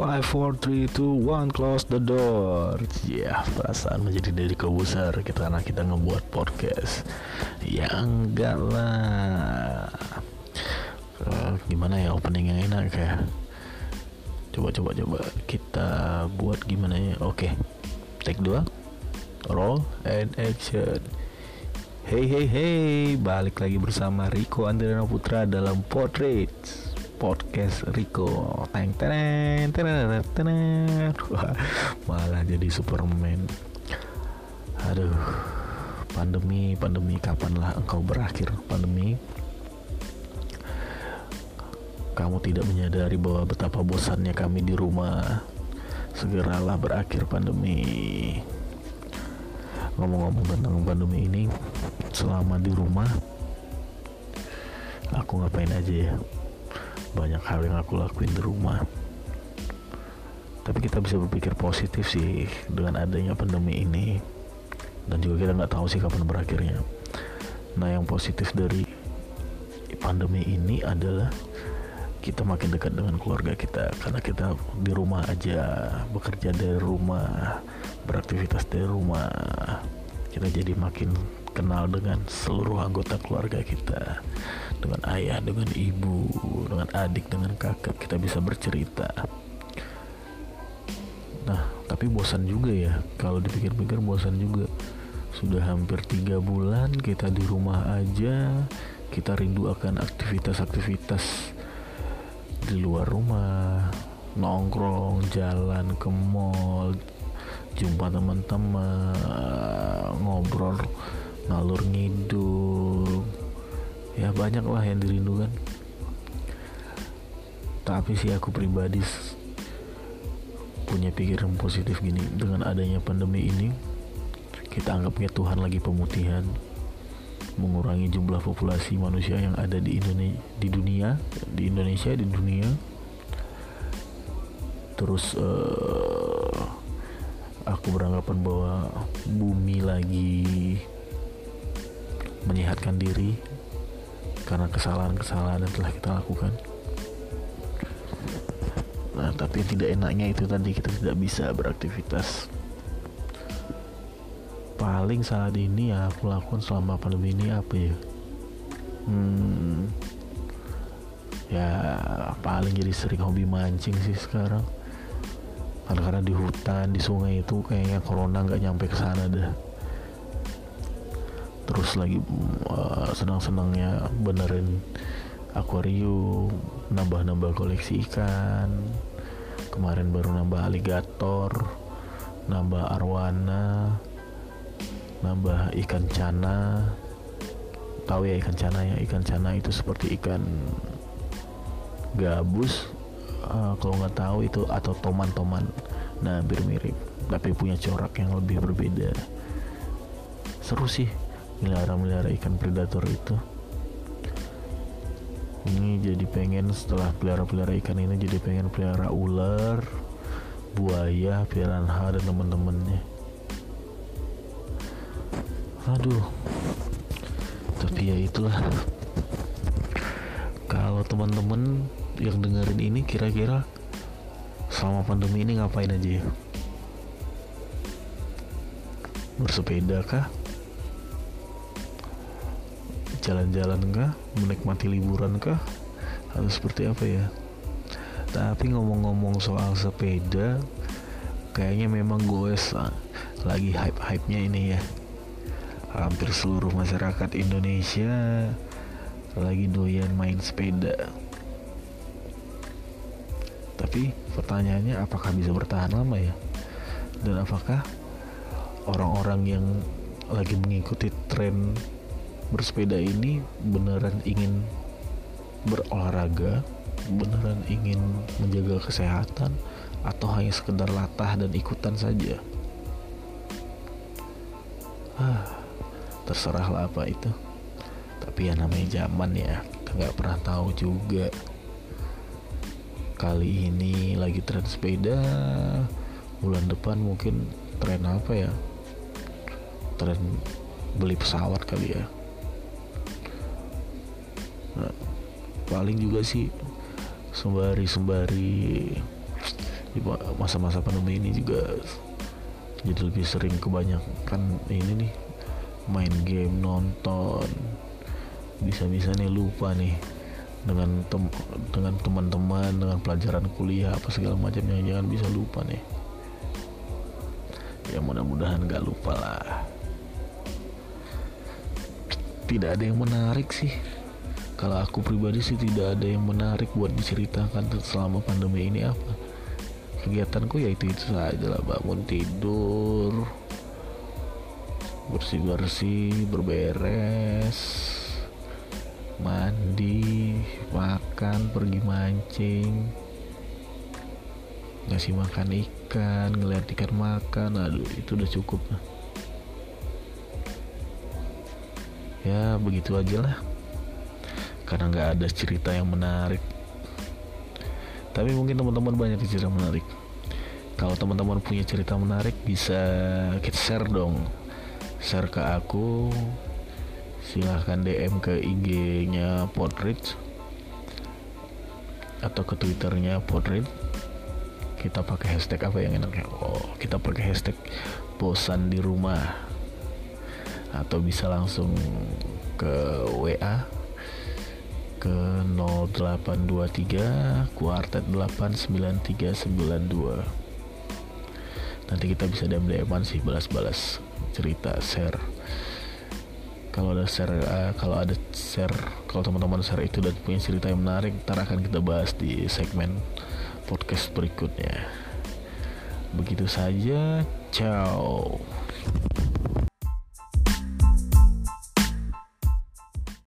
Five, four, three, two, one, close the door. Ya, perasaan menjadi dari besar kita karena kita ngebuat podcast. Ya enggak lah. Uh, gimana ya opening yang enak ya? Coba coba coba kita buat gimana ya? Oke, okay. take dua, roll and action. Hey hey hey, balik lagi bersama Riko Andriano Putra dalam Portraits podcast Rico. Teng teng teng malah jadi Superman. Aduh pandemi pandemi kapanlah engkau berakhir? Pandemi. Kamu tidak menyadari bahwa betapa bosannya kami di rumah. Segeralah berakhir pandemi. Ngomong-ngomong tentang pandemi ini selama di rumah aku ngapain aja ya banyak hal yang aku lakuin di rumah. Tapi kita bisa berpikir positif sih dengan adanya pandemi ini. Dan juga kita nggak tahu sih kapan berakhirnya. Nah yang positif dari pandemi ini adalah kita makin dekat dengan keluarga kita. Karena kita di rumah aja bekerja dari rumah beraktivitas dari rumah. Kita jadi makin kenal dengan seluruh anggota keluarga kita dengan ayah, dengan ibu, dengan adik, dengan kakak kita bisa bercerita. Nah, tapi bosan juga ya kalau dipikir-pikir bosan juga. Sudah hampir tiga bulan kita di rumah aja, kita rindu akan aktivitas-aktivitas di luar rumah, nongkrong, jalan ke mall, jumpa teman-teman, ngobrol ngalur ngidul ya banyak lah yang dirindukan. Tapi sih aku pribadi punya pikiran positif gini dengan adanya pandemi ini kita anggapnya Tuhan lagi pemutihan mengurangi jumlah populasi manusia yang ada di Indonesia di dunia di Indonesia di dunia. Terus uh, aku beranggapan bahwa bumi lagi menyehatkan diri karena kesalahan-kesalahan yang telah kita lakukan. Nah, tapi tidak enaknya itu tadi kita tidak bisa beraktivitas. Paling saat ini ya aku lakukan selama pandemi ini apa ya? Hmm, ya paling jadi sering hobi mancing sih sekarang. Karena karena di hutan, di sungai itu kayaknya corona nggak nyampe ke sana dah terus lagi uh, senang-senangnya benerin akuarium nambah-nambah koleksi ikan. Kemarin baru nambah aligator nambah arwana nambah ikan cana. Tahu ya ikan cana ya? Ikan cana itu seperti ikan gabus. Uh, kalau nggak tahu itu atau toman-toman. Nah hampir mirip tapi punya corak yang lebih berbeda. Seru sih melihara-melihara ikan predator itu. Ini jadi pengen setelah pelihara-pelihara ikan ini jadi pengen pelihara ular buaya piranha dan teman-temannya. Aduh. Tapi ya itulah. Kalau teman-teman yang dengerin ini kira-kira selama pandemi ini ngapain aja ya? Bersepeda kah jalan-jalan kah? Menikmati liburan kah? Atau seperti apa ya? Tapi ngomong-ngomong soal sepeda kayaknya memang goes lagi hype-hype-nya ini ya. Hampir seluruh masyarakat Indonesia lagi doyan main sepeda. Tapi pertanyaannya apakah bisa bertahan lama ya? Dan apakah orang-orang yang lagi mengikuti tren bersepeda ini beneran ingin berolahraga beneran ingin menjaga kesehatan atau hanya sekedar latah dan ikutan saja? Ah terserahlah apa itu. Tapi ya namanya zaman ya kita nggak pernah tahu juga. Kali ini lagi tren sepeda bulan depan mungkin tren apa ya? Tren beli pesawat kali ya paling juga sih sembari sembari di masa-masa pandemi ini juga jadi lebih sering kebanyakan ini nih main game nonton. Bisa-bisa nih lupa nih dengan tem dengan teman-teman dengan pelajaran kuliah apa segala macam yang jangan bisa lupa nih. Ya mudah-mudahan gak lupa lah. Tidak ada yang menarik sih kalau aku pribadi sih tidak ada yang menarik buat diceritakan selama pandemi ini apa. Kegiatanku ya itu itu saja lah bangun tidur bersih bersih berberes mandi makan pergi mancing ngasih makan ikan ngeliat ikan makan aduh itu udah cukup ya begitu aja lah karena nggak ada cerita yang menarik. Tapi mungkin teman-teman banyak cerita menarik. Kalau teman-teman punya cerita menarik bisa kita share dong. Share ke aku. Silahkan DM ke IG-nya Podrich atau ke Twitternya Podrich kita pakai hashtag apa yang enaknya? Oh kita pakai hashtag bosan di rumah. Atau bisa langsung ke WA ke 0823 kuartet 89392 nanti kita bisa DM DMan sih balas-balas cerita share. Kalau ada share uh, kalau ada share kalau teman-teman share itu dan punya cerita yang menarik ntar akan kita bahas di segmen podcast berikutnya. Begitu saja ciao